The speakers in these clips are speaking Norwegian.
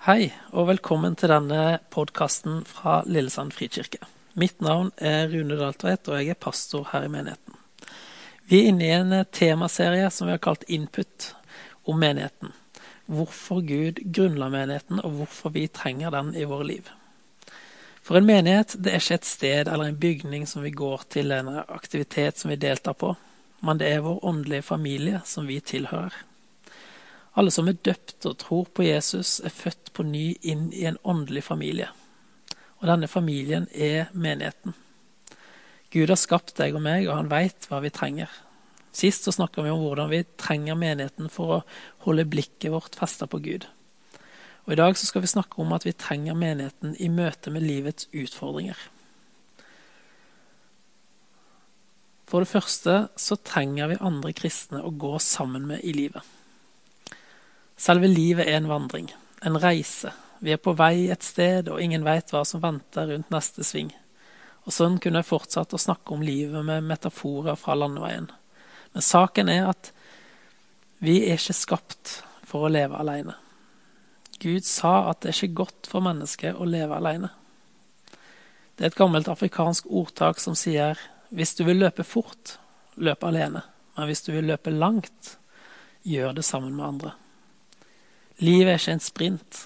Hei, og velkommen til denne podkasten fra Lillesand frikirke. Mitt navn er Rune Daltveit, og jeg er pastor her i menigheten. Vi er inne i en temaserie som vi har kalt Input, om menigheten. Hvorfor Gud grunnla menigheten, og hvorfor vi trenger den i våre liv. For en menighet det er ikke et sted eller en bygning som vi går til, en aktivitet som vi deltar på, men det er vår åndelige familie som vi tilhører. Alle som er døpt og tror på Jesus, er født på ny inn i en åndelig familie. Og denne familien er menigheten. Gud har skapt deg og meg, og han veit hva vi trenger. Sist så snakka vi om hvordan vi trenger menigheten for å holde blikket vårt festa på Gud. Og I dag så skal vi snakke om at vi trenger menigheten i møte med livets utfordringer. For det første så trenger vi andre kristne å gå sammen med i livet. Selve livet er en vandring, en reise. Vi er på vei et sted, og ingen veit hva som venter rundt neste sving. Og sånn kunne jeg fortsatt å snakke om livet med metaforer fra landeveien. Men saken er at vi er ikke skapt for å leve alene. Gud sa at det er ikke godt for mennesket å leve alene. Det er et gammelt afrikansk ordtak som sier hvis du vil løpe fort, løp alene. Men hvis du vil løpe langt, gjør det sammen med andre. Livet er ikke en sprint,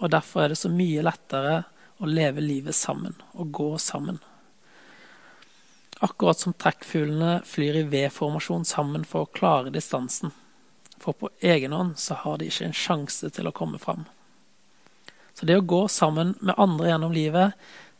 og derfor er det så mye lettere å leve livet sammen og gå sammen. Akkurat som trekkfuglene flyr i V-formasjon sammen for å klare distansen. For på egen hånd så har de ikke en sjanse til å komme fram. Så det å gå sammen med andre gjennom livet,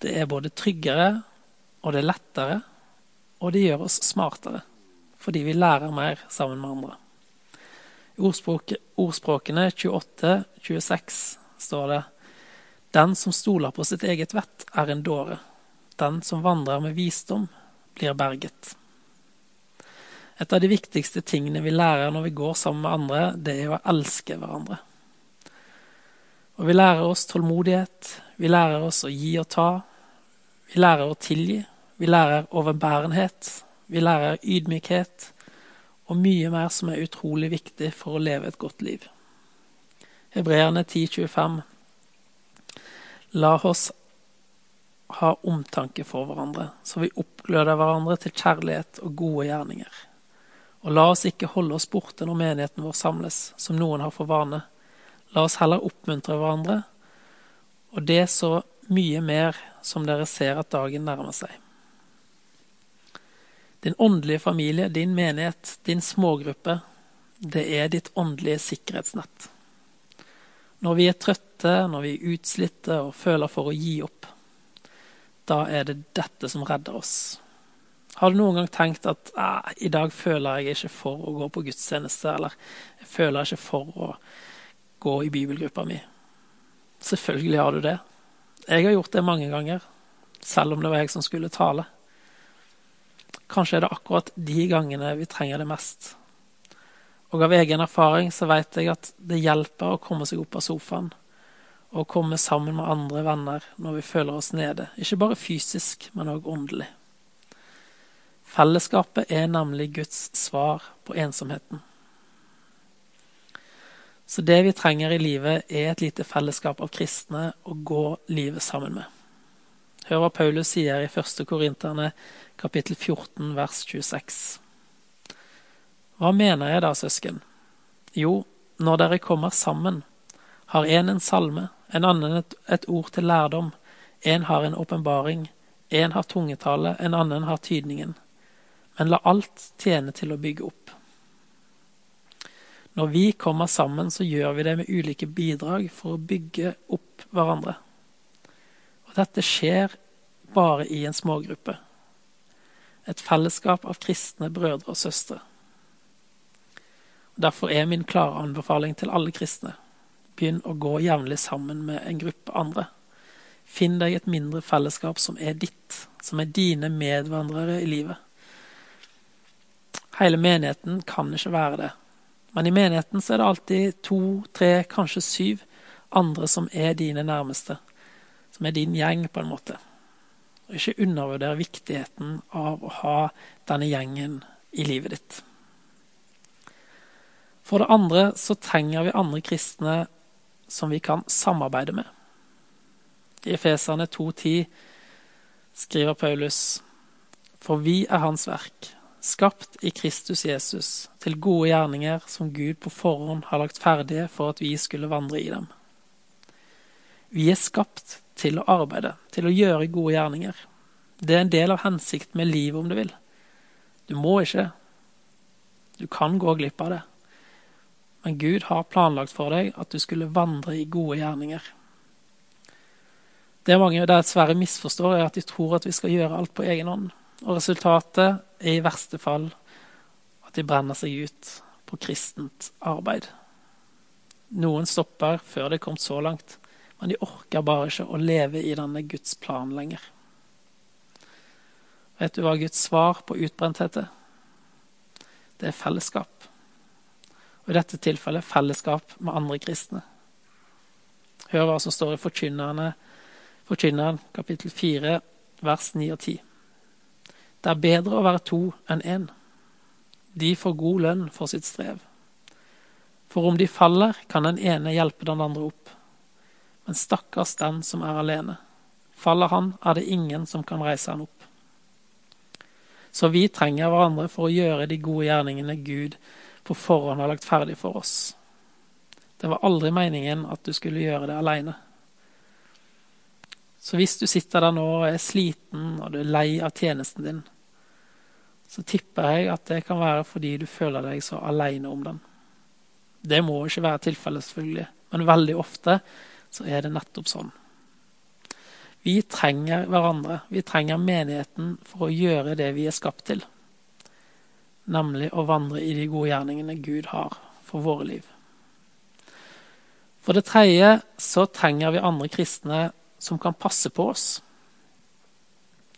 det er både tryggere, og det er lettere, og det gjør oss smartere. Fordi vi lærer mer sammen med andre. I ordspråkene 28-26 står det Den som stoler på sitt eget vett, er en dåre. Den som vandrer med visdom, blir berget. Et av de viktigste tingene vi lærer når vi går sammen med andre, det er å elske hverandre. Og vi lærer oss tålmodighet, vi lærer oss å gi og ta. Vi lærer å tilgi, vi lærer overbærenhet, vi lærer ydmykhet, og mye mer som er utrolig viktig for å leve et godt liv. Hebreerne 10,25 La oss ha omtanke for hverandre, så vi oppgløder hverandre til kjærlighet og gode gjerninger. Og la oss ikke holde oss borte når menigheten vår samles, som noen har for vane. La oss heller oppmuntre hverandre, og det så mye mer som dere ser at dagen nærmer seg. Din åndelige familie, din menighet, din smågruppe, det er ditt åndelige sikkerhetsnett. Når vi er trøtte, når vi er utslitte og føler for å gi opp, da er det dette som redder oss. Har du noen gang tenkt at i dag føler jeg ikke for å gå på gudstjeneste, eller jeg føler ikke for å gå i bibelgruppa mi? Selvfølgelig har du det. Jeg har gjort det mange ganger, selv om det var jeg som skulle tale. Kanskje er det akkurat de gangene vi trenger det mest. Og av egen erfaring så vet jeg at det hjelper å komme seg opp av sofaen og komme sammen med andre venner når vi føler oss nede. Ikke bare fysisk, men òg åndelig. Fellesskapet er nemlig Guds svar på ensomheten. Så det vi trenger i livet, er et lite fellesskap av kristne å gå livet sammen med. Hør hva Paulus sier i 1. Korinterne kapittel 14 vers 26. Hva mener jeg da, søsken? Jo, når dere kommer sammen, har en en salme, en annen et, et ord til lærdom, en har en åpenbaring, en har tungetale, en annen har tydningen. Men la alt tjene til å bygge opp. Når vi kommer sammen, så gjør vi det med ulike bidrag for å bygge opp hverandre. Dette skjer bare i en smågruppe. Et fellesskap av kristne brødre og søstre. Derfor er min klare anbefaling til alle kristne begynn å gå jevnlig sammen med en gruppe andre. Finn deg et mindre fellesskap som er ditt, som er dine medvandrere i livet. Hele menigheten kan ikke være det, men i menigheten er det alltid to, tre, kanskje syv andre som er dine nærmeste som er din gjeng, på en måte. Og ikke undervurdere viktigheten av å ha denne gjengen i livet ditt. For det andre så trenger vi andre kristne som vi kan samarbeide med. I Efeserne 2,10 skriver Paulus For vi er Hans verk, skapt i Kristus Jesus, til gode gjerninger som Gud på forhånd har lagt ferdige for at vi skulle vandre i dem. Vi er skapt til å arbeide, til å gjøre gode gjerninger. Det er en del av hensikten med livet, om du vil. Du må ikke. Du kan gå glipp av det. Men Gud har planlagt for deg at du skulle vandre i gode gjerninger. Det mange dessverre misforstår, er at de tror at vi skal gjøre alt på egen hånd. Og resultatet er i verste fall at de brenner seg ut på kristent arbeid. Noen stopper før det er kommet så langt, men de orker bare ikke å leve i denne Guds plan lenger. Vet du hva Guds svar på utbrenthet er? Det er fellesskap. Og i dette tilfellet fellesskap med andre kristne. Hør hva som står i Forkynneren kapittel 4, vers 9 og 10. Det er bedre å være to enn én. De får god lønn for sitt strev. For om de faller, kan den ene hjelpe den andre opp. Men stakkars den som er alene. Faller han, er det ingen som kan reise han opp. Så vi trenger hverandre for å gjøre de gode gjerningene Gud på forhånd har lagt ferdig for oss. Det var aldri meningen at du skulle gjøre det aleine. Så hvis du sitter der nå og er sliten og du er lei av tjenesten din, så tipper jeg at det kan være fordi du føler deg så aleine om den. Det må ikke være tilfellet, selvfølgelig, men veldig ofte så er det nettopp sånn. Vi trenger hverandre. Vi trenger menigheten for å gjøre det vi er skapt til. Nemlig å vandre i de gode gjerningene Gud har for våre liv. For det tredje så trenger vi andre kristne som kan passe på oss.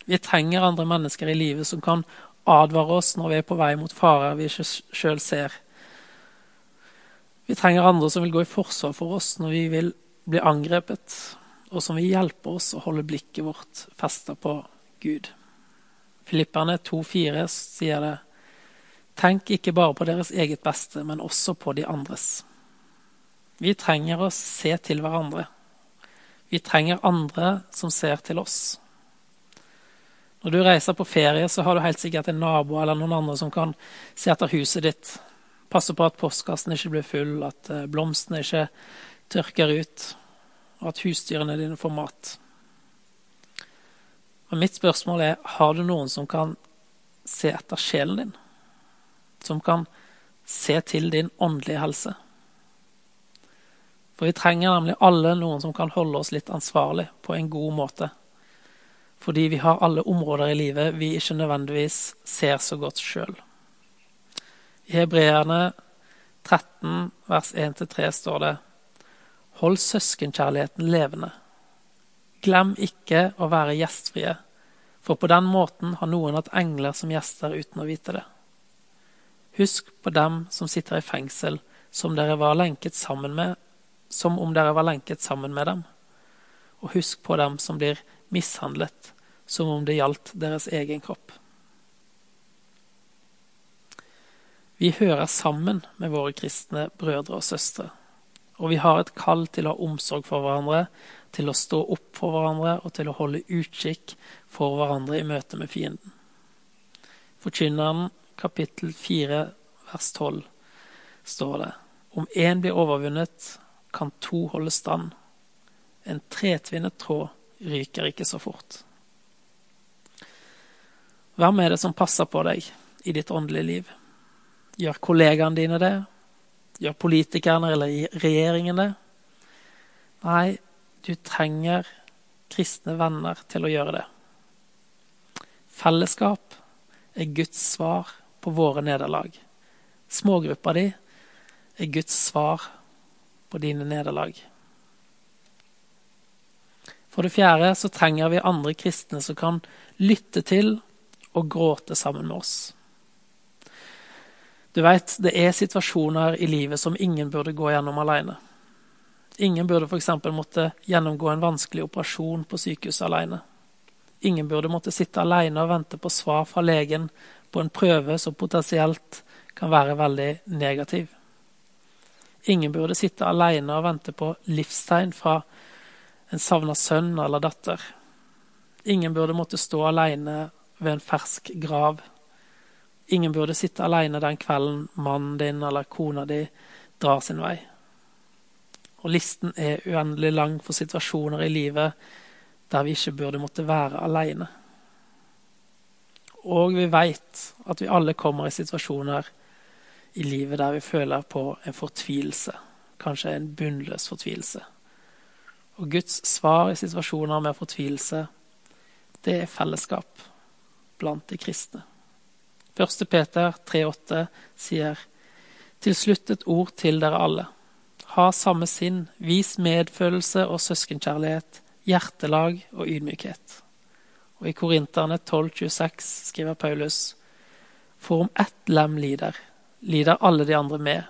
Vi trenger andre mennesker i livet som kan advare oss når vi er på vei mot farer vi ikke sjøl ser. Vi trenger andre som vil gå i forsvar for oss når vi vil bli angrepet, og som vil hjelpe oss å holde blikket vårt festa på Gud. Filipperne 2,4 sier det. Tenk ikke bare på deres eget beste, men også på de andres. Vi trenger å se til hverandre vi trenger andre som ser til oss. Når du reiser på ferie, så har du helt sikkert en nabo eller noen andre som kan se etter huset ditt, passe på at postkassen ikke blir full, at eh, blomstene ikke tørker ut, og at husdyrene dine får mat. Og mitt spørsmål er har du noen som kan se etter sjelen din? Som kan se til din åndelige helse? For vi trenger nemlig alle noen som kan holde oss litt ansvarlig på en god måte. Fordi vi har alle områder i livet vi ikke nødvendigvis ser så godt sjøl. I Hebreerne 13 vers 1-3 står det Hold søskenkjærligheten levende. Glem ikke å være gjestfrie, for på den måten har noen hatt engler som gjester uten å vite det. Husk på dem som sitter i fengsel, som dere var med som om dere var lenket sammen med dem. Og husk på dem som blir mishandlet, som om det gjaldt deres egen kropp. Vi hører sammen med våre kristne brødre og søstre, og vi har et kall til å ha omsorg for hverandre, til å stå opp for hverandre og til å holde utkikk for hverandre i møte med fienden. Forkynneren kapittel 4 vers 12 står det om én blir overvunnet, kan to holde stand. En tretvinnet tråd ryker ikke så fort. Hvem er det som passer på deg i ditt åndelige liv? Gjør kollegaene dine det? Gjør politikerne eller regjeringen det? Nei, du trenger kristne venner til å gjøre det. Fellesskap er Guds svar på våre nederlag. Smågruppa di er Guds svar på dine nederlag. For det fjerde så trenger vi andre kristne som kan lytte til og gråte sammen med oss. Du veit, det er situasjoner i livet som ingen burde gå gjennom alene. Ingen burde f.eks. måtte gjennomgå en vanskelig operasjon på sykehuset alene. Ingen burde måtte sitte alene og vente på svar fra legen på en prøve som potensielt kan være veldig negativ. Ingen burde sitte alene og vente på livstegn fra en savna sønn eller datter. Ingen burde måtte stå alene ved en fersk grav. Ingen burde sitte alene den kvelden mannen din eller kona di drar sin vei. Og listen er uendelig lang for situasjoner i livet der vi ikke burde måtte være alene. Og vi veit at vi alle kommer i situasjoner i livet der vi føler på en fortvilelse, kanskje en bunnløs fortvilelse. Og Guds svar i situasjoner med fortvilelse, det er fellesskap blant de kristne. 1. Peter 3,8 sier til slutt et ord til dere alle. Ha samme sinn, vis medfølelse og søskenkjærlighet, hjertelag og ydmykhet. Og i Korinterne 12,26 skriver Paulus For om ett lem lider, lider alle de andre med,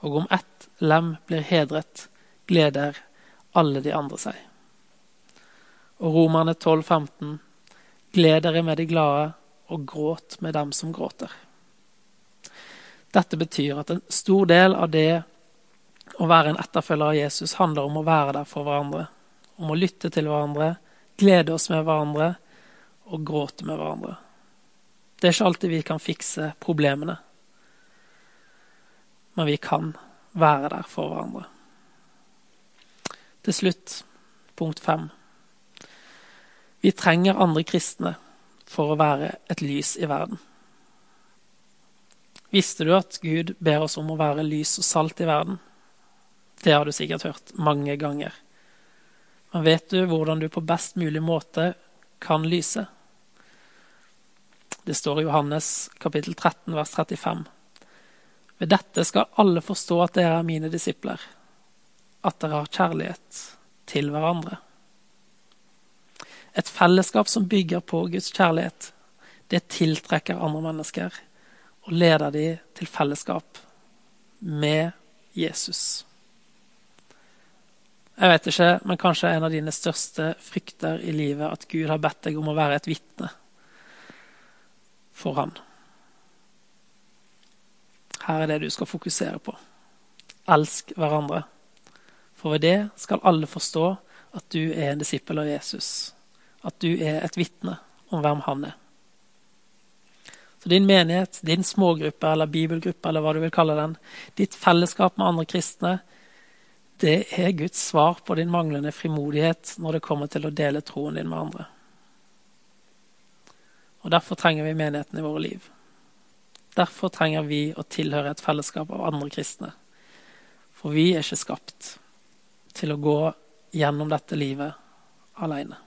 og om ett lem blir hedret, gleder alle de andre seg. Og Romerne 12,15 Gled dere med de glade, og gråt med dem som gråter. Dette betyr at en stor del av det å være en etterfølger av Jesus handler om å være der for hverandre, om å lytte til hverandre, glede oss med hverandre og gråte med hverandre. Det er ikke alltid vi kan fikse problemene, men vi kan være der for hverandre. Til slutt, punkt fem. Vi trenger andre kristne for å være et lys i verden. Visste du at Gud ber oss om å være lys og salt i verden? Det har du sikkert hørt mange ganger. Men vet du hvordan du på best mulig måte kan lyse? Det står i Johannes kapittel 13 vers 35. Ved dette skal alle forstå at dere er mine disipler, at dere har kjærlighet til hverandre. Et fellesskap som bygger på Guds kjærlighet, det tiltrekker andre mennesker og leder de til fellesskap med Jesus. Jeg vet ikke, men kanskje en av dine største frykter i livet at Gud har bedt deg om å være et vitne for Han. Her er det du skal fokusere på. Elsk hverandre. For ved det skal alle forstå at du er en disippel av Jesus. At du er et vitne om hvem han er. Så din menighet, din smågruppe eller bibelgruppe, eller hva du vil kalle den, ditt fellesskap med andre kristne, det er Guds svar på din manglende frimodighet når det kommer til å dele troen din med andre. Og Derfor trenger vi menigheten i våre liv. Derfor trenger vi å tilhøre et fellesskap av andre kristne. For vi er ikke skapt til å gå gjennom dette livet alene.